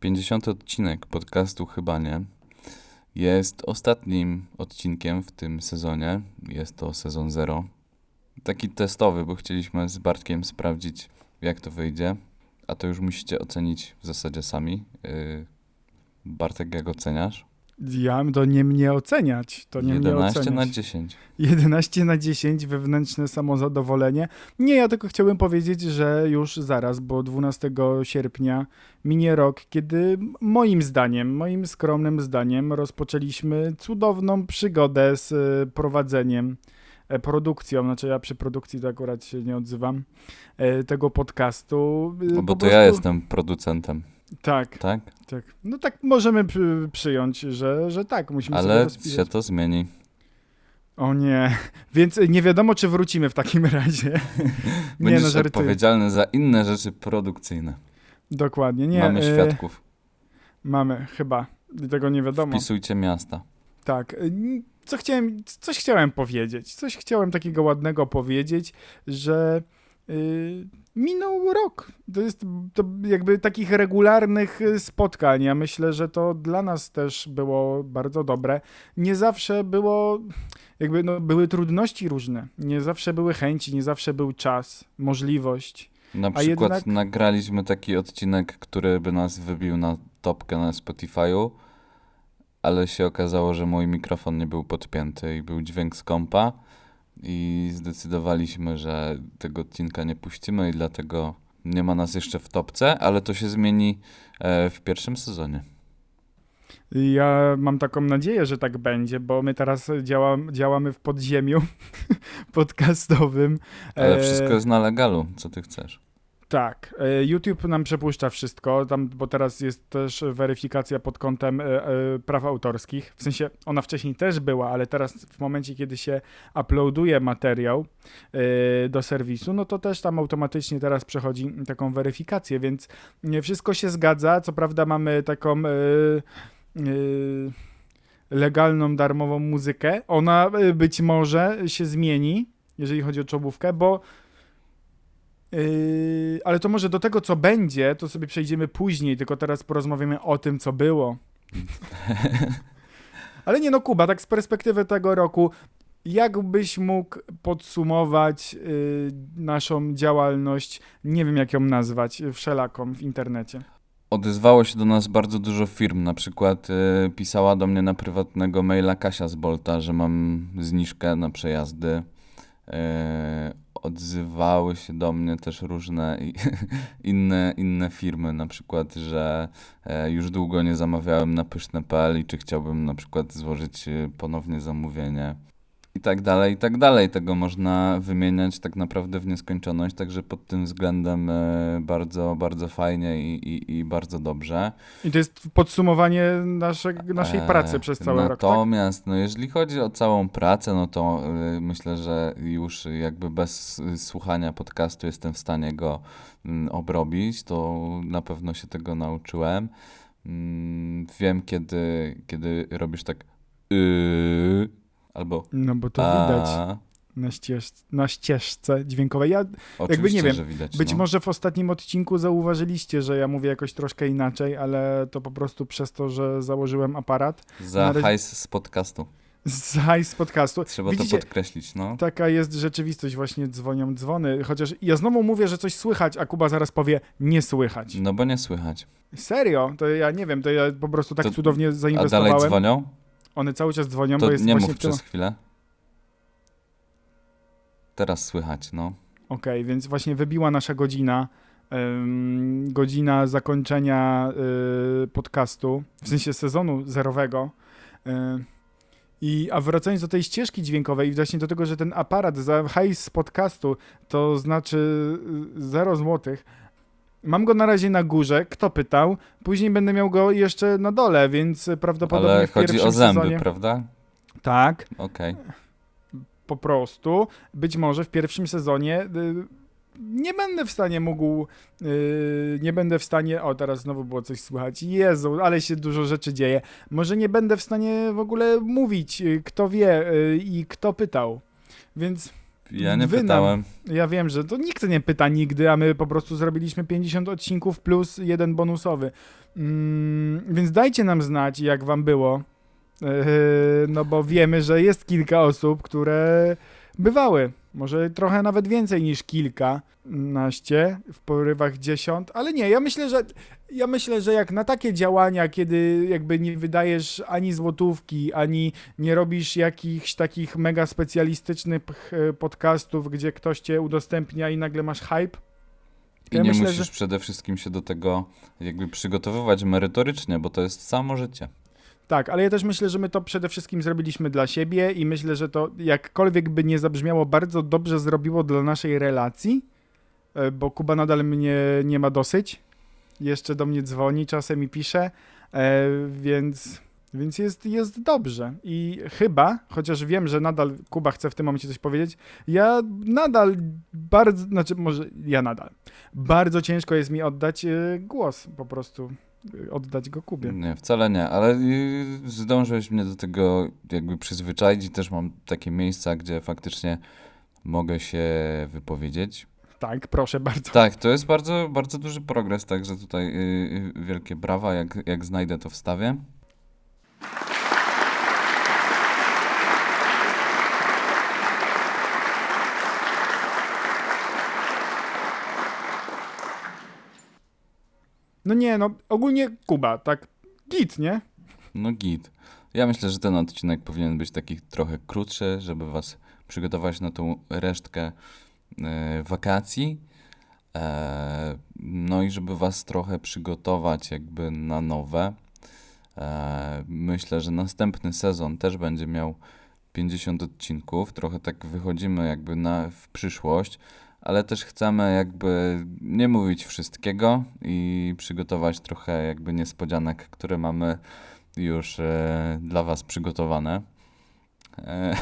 50 odcinek podcastu Chyba Nie jest ostatnim odcinkiem w tym sezonie. Jest to sezon 0. Taki testowy, bo chcieliśmy z Bartkiem sprawdzić, jak to wyjdzie. A to już musicie ocenić w zasadzie sami. Yy, Bartek, jak oceniasz? Ja to nie mnie oceniać. To nie 11 mnie oceniać. na 10. 11 na 10, wewnętrzne samozadowolenie. Nie, ja tylko chciałbym powiedzieć, że już zaraz, bo 12 sierpnia minie rok, kiedy moim zdaniem, moim skromnym zdaniem, rozpoczęliśmy cudowną przygodę z e, prowadzeniem, e, produkcją, znaczy ja przy produkcji to akurat się nie odzywam, e, tego podcastu. No bo to ja prostu- jestem producentem, Tak, tak? tak. No tak możemy przy, przyjąć, że, że tak, musimy sobie Ale rozpisać. się to zmieni. O nie, więc nie wiadomo, czy wrócimy w takim razie. nie, Będziesz no żartuję. odpowiedzialny za inne rzeczy produkcyjne. Dokładnie, nie. Mamy e, świadków. Mamy, chyba. Tego nie wiadomo. Wpisujcie miasta. Tak. e, Co chciałem, coś chciałem powiedzieć. Coś chciałem takiego ładnego powiedzieć, że minął rok. To jest to jakby takich regularnych y, spotkań. Ja myślę, że to dla nas też było bardzo dobre. Nie zawsze było, jakby no, były trudności różne. Nie zawsze były chęci, nie zawsze był czas, możliwość. Na przykład jednak- nagraliśmy taki odcinek, który by nas wybił na topkę na Spotify'u, ale się okazało, że mój mikrofon nie był podpięty i był dźwięk z kompa i zdecydowaliśmy, że tego odcinka nie puścimy i dlatego nie ma nas jeszcze w topce, ale to się zmieni e, w pierwszym sezonie. Ja mam taką nadzieję, że tak będzie, bo my teraz działa, działamy w podziemiu podcastowym. Ale E, wszystko jest na legalu, co ty chcesz. Tak, e, YouTube nam przepuszcza wszystko, tam, bo teraz jest też weryfikacja pod kątem e, e, praw autorskich. W sensie ona wcześniej też była, ale teraz w momencie, kiedy się uploaduje materiał do serwisu, no to też tam automatycznie teraz przechodzi taką weryfikację, więc nie wszystko się zgadza. Co prawda mamy taką legalną, darmową muzykę. Ona być może się zmieni, jeżeli chodzi o czołówkę, bo Yy, ale to może do tego, co będzie, to sobie przejdziemy później, tylko teraz porozmawiamy o tym, co było. ale nie no, Kuba, tak z perspektywy tego roku, jak byś mógł podsumować yy, naszą działalność, nie wiem jak ją nazwać, wszelaką w internecie? Odezwało się do nas bardzo dużo firm. Na przykład y, pisała do mnie na prywatnego maila Kasia z Bolta, że mam zniżkę na przejazdy. Odzywały się do mnie też różne inne, inne firmy, na przykład, że e, już długo nie zamawiałem na pyszne.pl i czy chciałbym na przykład złożyć y, ponownie zamówienie. I tak dalej, i tak dalej. Tego można wymieniać tak naprawdę w nieskończoność, także pod tym względem e, bardzo, bardzo fajnie i, i, i bardzo dobrze. I to jest podsumowanie nasze, naszej E, pracy przez cały rok, tak? Natomiast, no jeżeli chodzi o całą pracę, no to y, myślę, że już jakby bez y, słuchania podcastu jestem w stanie go mm, obrobić, to na pewno się tego nauczyłem. Mm, wiem, kiedy, kiedy robisz tak yy, albo No bo to a, widać na, ścież, na ścieżce dźwiękowej. Ja Oczywiście, nie wiem, widać. Być no. może w ostatnim odcinku zauważyliście, że ja mówię jakoś troszkę inaczej, ale to po prostu przez to, że założyłem aparat Za razie- hajs z podcastu. z hajs z podcastu. Trzeba Widzicie, to podkreślić, no. taka jest rzeczywistość, właśnie dzwonią dzwony. Chociaż ja znowu mówię, że coś słychać, a Kuba zaraz powie nie słychać. No bo nie słychać. Serio? To ja nie wiem, to ja po prostu tak To- cudownie A dalej zainwestowałem. dzwonią? One cały czas dzwonią, To bo jest nie właśnie mów przez chwilę. Teraz słychać, no. Okej, więc właśnie wybiła nasza godzina. ym, godzina zakończenia y, podcastu, w sensie sezonu zerowego. Y, I, a wracając do tej ścieżki dźwiękowej i właśnie do tego, że ten aparat za hajs z podcastu to znaczy 0 złotych. Mam go na razie na górze, kto pytał. Później będę miał go jeszcze na dole, więc prawdopodobnie Ale w chodzi o zęby, sezonie. prawda? Tak, Okej. po prostu. Być może w pierwszym sezonie y, nie będę w stanie mógł, y, nie będę w stanie, o teraz znowu było coś słychać, Jezu, ale się dużo rzeczy dzieje. Może nie będę w stanie w ogóle mówić, y, kto wie y, i kto pytał. Więc Ja nie Wy nam- pytałem. Ja wiem, że to nikt nie pyta nigdy, a my po prostu zrobiliśmy 50 odcinków plus jeden bonusowy. Mm, więc dajcie nam znać, jak wam było. Yy, no bo wiemy, że jest kilka osób, które bywały. Może trochę nawet więcej niż kilkanaście, w porywach dziesiąt, ale nie, ja myślę, że ja myślę, że jak na takie działania, kiedy jakby nie wydajesz ani złotówki, ani nie robisz jakichś takich mega specjalistycznych e, podcastów, gdzie ktoś cię udostępnia i nagle masz hype. I Ja nie myślę, musisz że- przede wszystkim się do tego jakby przygotowywać merytorycznie, bo to jest samo życie. Tak, ale ja też myślę, że my to przede wszystkim zrobiliśmy dla siebie i myślę, że to jakkolwiek by nie zabrzmiało, bardzo dobrze zrobiło dla naszej relacji, e, bo Kuba nadal mnie nie ma dosyć. Jeszcze do mnie dzwoni, czasem mi pisze, e, więc, więc jest, jest dobrze. I chyba, chociaż wiem, że nadal Kuba chce w tym momencie coś powiedzieć, ja nadal bardzo, znaczy może ja nadal, bardzo ciężko jest mi oddać e, głos po prostu, oddać go Kubie. Nie, wcale nie, ale zdążyłeś mnie do tego jakby przyzwyczaić i też mam takie miejsca, gdzie faktycznie mogę się wypowiedzieć. Tak, proszę bardzo. Tak, to jest bardzo, bardzo duży progres, także tutaj y, y, wielkie brawa, jak, jak znajdę to wstawię. No nie, no ogólnie Kuba, tak git, nie? No git. Ja myślę, że ten odcinek powinien być taki trochę krótszy, żeby was przygotować na tą resztkę e, wakacji. E, no i żeby was trochę przygotować jakby na nowe. E, myślę, że następny sezon też będzie miał 50 odcinków. Trochę tak wychodzimy jakby na, w przyszłość, ale też chcemy jakby nie mówić wszystkiego i przygotować trochę jakby niespodzianek, które mamy już e, dla Was przygotowane. E,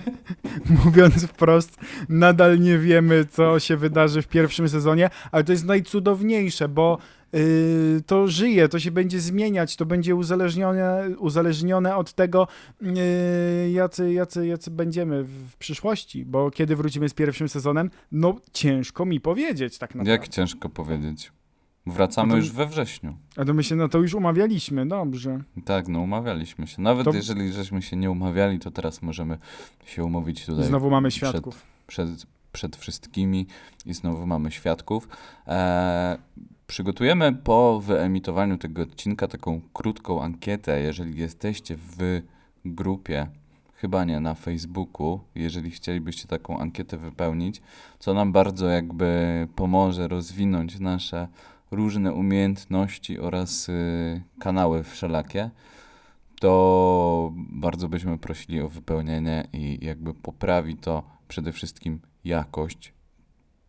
Mówiąc wprost, nadal nie wiemy, co się wydarzy w pierwszym sezonie, ale to jest najcudowniejsze, bo to żyje, to się będzie zmieniać, to będzie uzależnione, uzależnione od tego, yy, jacy, jacy, jacy będziemy w, przyszłości, bo kiedy wrócimy z pierwszym sezonem, no ciężko mi powiedzieć tak naprawdę. jak ciężko powiedzieć. Wracamy No to- już we wrześniu. A to my się na to już umawialiśmy, dobrze. Tak, no umawialiśmy się. Nawet To- jeżeli żeśmy się nie umawiali, to teraz możemy się umówić tutaj znowu mamy przed- świadków. przed, przed wszystkimi i znowu mamy świadków. E, przygotujemy po wyemitowaniu tego odcinka taką krótką ankietę, jeżeli jesteście w grupie, chyba nie na Facebooku, jeżeli chcielibyście taką ankietę wypełnić, co nam bardzo jakby pomoże rozwinąć nasze różne umiejętności oraz y, kanały wszelakie, to bardzo byśmy prosili o wypełnienie i jakby poprawi to przede wszystkim jakość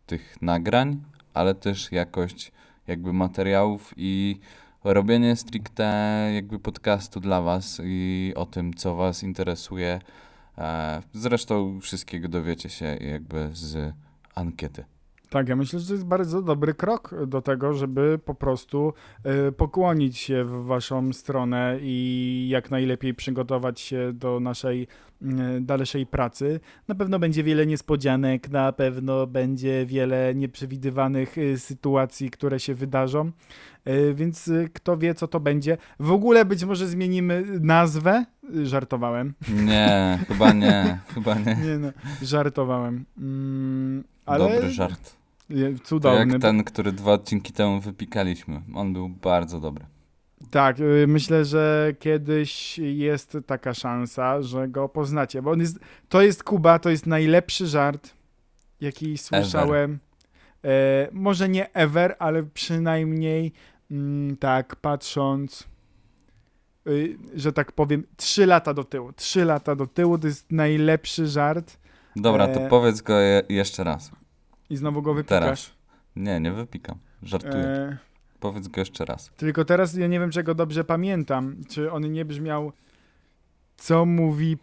tych nagrań, ale też jakość jakby materiałów i robienie stricte jakby podcastu dla Was i o tym, co Was interesuje. E, Zresztą wszystkiego dowiecie się jakby z ankiety. Tak, ja myślę, że to jest bardzo dobry krok do tego, żeby po prostu y, pokłonić się w waszą stronę i jak najlepiej przygotować się do naszej dalszej pracy. Na pewno będzie wiele niespodzianek, na pewno będzie wiele nieprzewidywanych y, sytuacji, które się wydarzą, y, więc kto wie, co to będzie. W ogóle być może zmienimy nazwę. Żartowałem. Nie, chyba nie, chyba nie. Nie, no, żartowałem. Mm, ale Dobry żart. je- To Cudowny. jak ten, który dwa odcinki temu wypikaliśmy. On był bardzo dobry. Tak, y, myślę, że kiedyś jest taka szansa, że go poznacie, bo on jest, to jest Kuba, to jest najlepszy żart, jaki słyszałem. E, może nie ever, ale przynajmniej mm, tak patrząc, y, że tak powiem, trzy lata do tyłu. Trzy lata do tyłu to jest najlepszy żart Dobra, to E, powiedz go je, jeszcze raz. i znowu go wypikasz. Teraz. Nie, nie wypikam. Żartuję. E, Powiedz go jeszcze raz. Tylko teraz ja nie wiem, czego dobrze pamiętam. Czy on nie brzmiał, co mówi.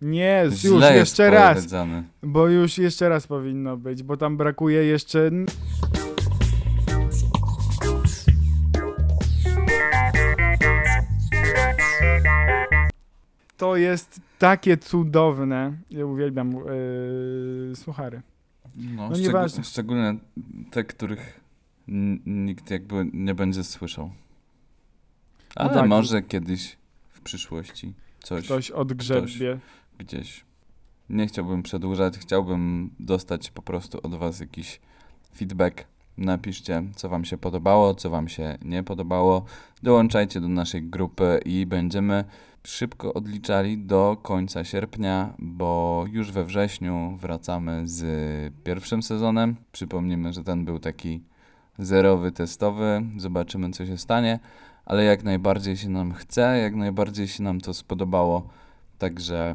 Nie, już Źle jest jeszcze raz, powiedziane. bo już jeszcze raz powinno być, bo tam brakuje jeszcze... To jest takie cudowne. Ja uwielbiam yy, suchary. No, No szczególnie te, których n- nikt jakby nie będzie słyszał. Ale tak. może kiedyś w przyszłości coś Ktoś odgrzebie. gdzieś. Nie chciałbym przedłużać, chciałbym dostać po prostu od was jakiś feedback. Napiszcie, co wam się podobało, co wam się nie podobało. Dołączajcie do naszej grupy i będziemy szybko odliczali do końca sierpnia, bo już we wrześniu wracamy z pierwszym sezonem. Przypomnijmy, że ten był taki zerowy, testowy. Zobaczymy, co się stanie, ale jak najbardziej się nam chce, jak najbardziej się nam to spodobało. Także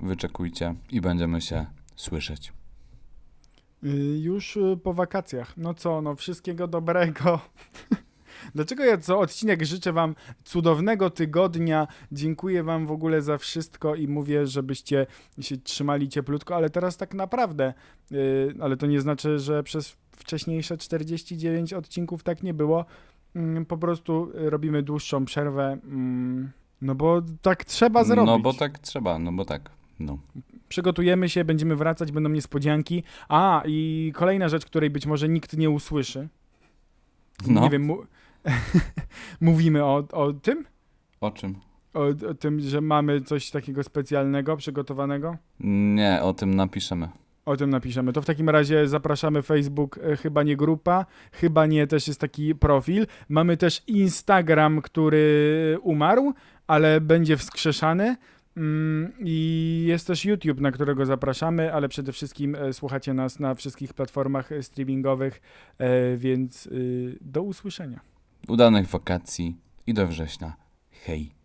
wyczekujcie i będziemy się słyszeć. Y, Już y, po wakacjach. No co, no wszystkiego dobrego. Dlaczego ja co odcinek życzę wam cudownego tygodnia, dziękuję wam w ogóle za wszystko i mówię, żebyście się trzymali cieplutko, ale teraz tak naprawdę, y, ale to nie znaczy, że przez wcześniejsze 49 odcinków tak nie było. Mm, Po prostu robimy dłuższą przerwę, mm, no bo tak trzeba zrobić. No bo tak trzeba, no bo tak. No. Przygotujemy się, będziemy wracać, będą niespodzianki. A, i kolejna rzecz, której być może nikt nie usłyszy. No. Nie wiem, mu... mówimy o, o tym? O czym? O, o tym, że mamy coś takiego specjalnego, przygotowanego? Nie, o tym napiszemy. O tym napiszemy. To w takim razie zapraszamy Facebook, e, chyba nie grupa, chyba nie też jest taki profil. Mamy też Instagram, który umarł, ale będzie wskrzeszany. Mm, I jest też YouTube, na którego zapraszamy, ale przede wszystkim e, słuchacie nas na wszystkich platformach e, streamingowych, e, więc y, do usłyszenia. Udanych wakacji i do września. Hej.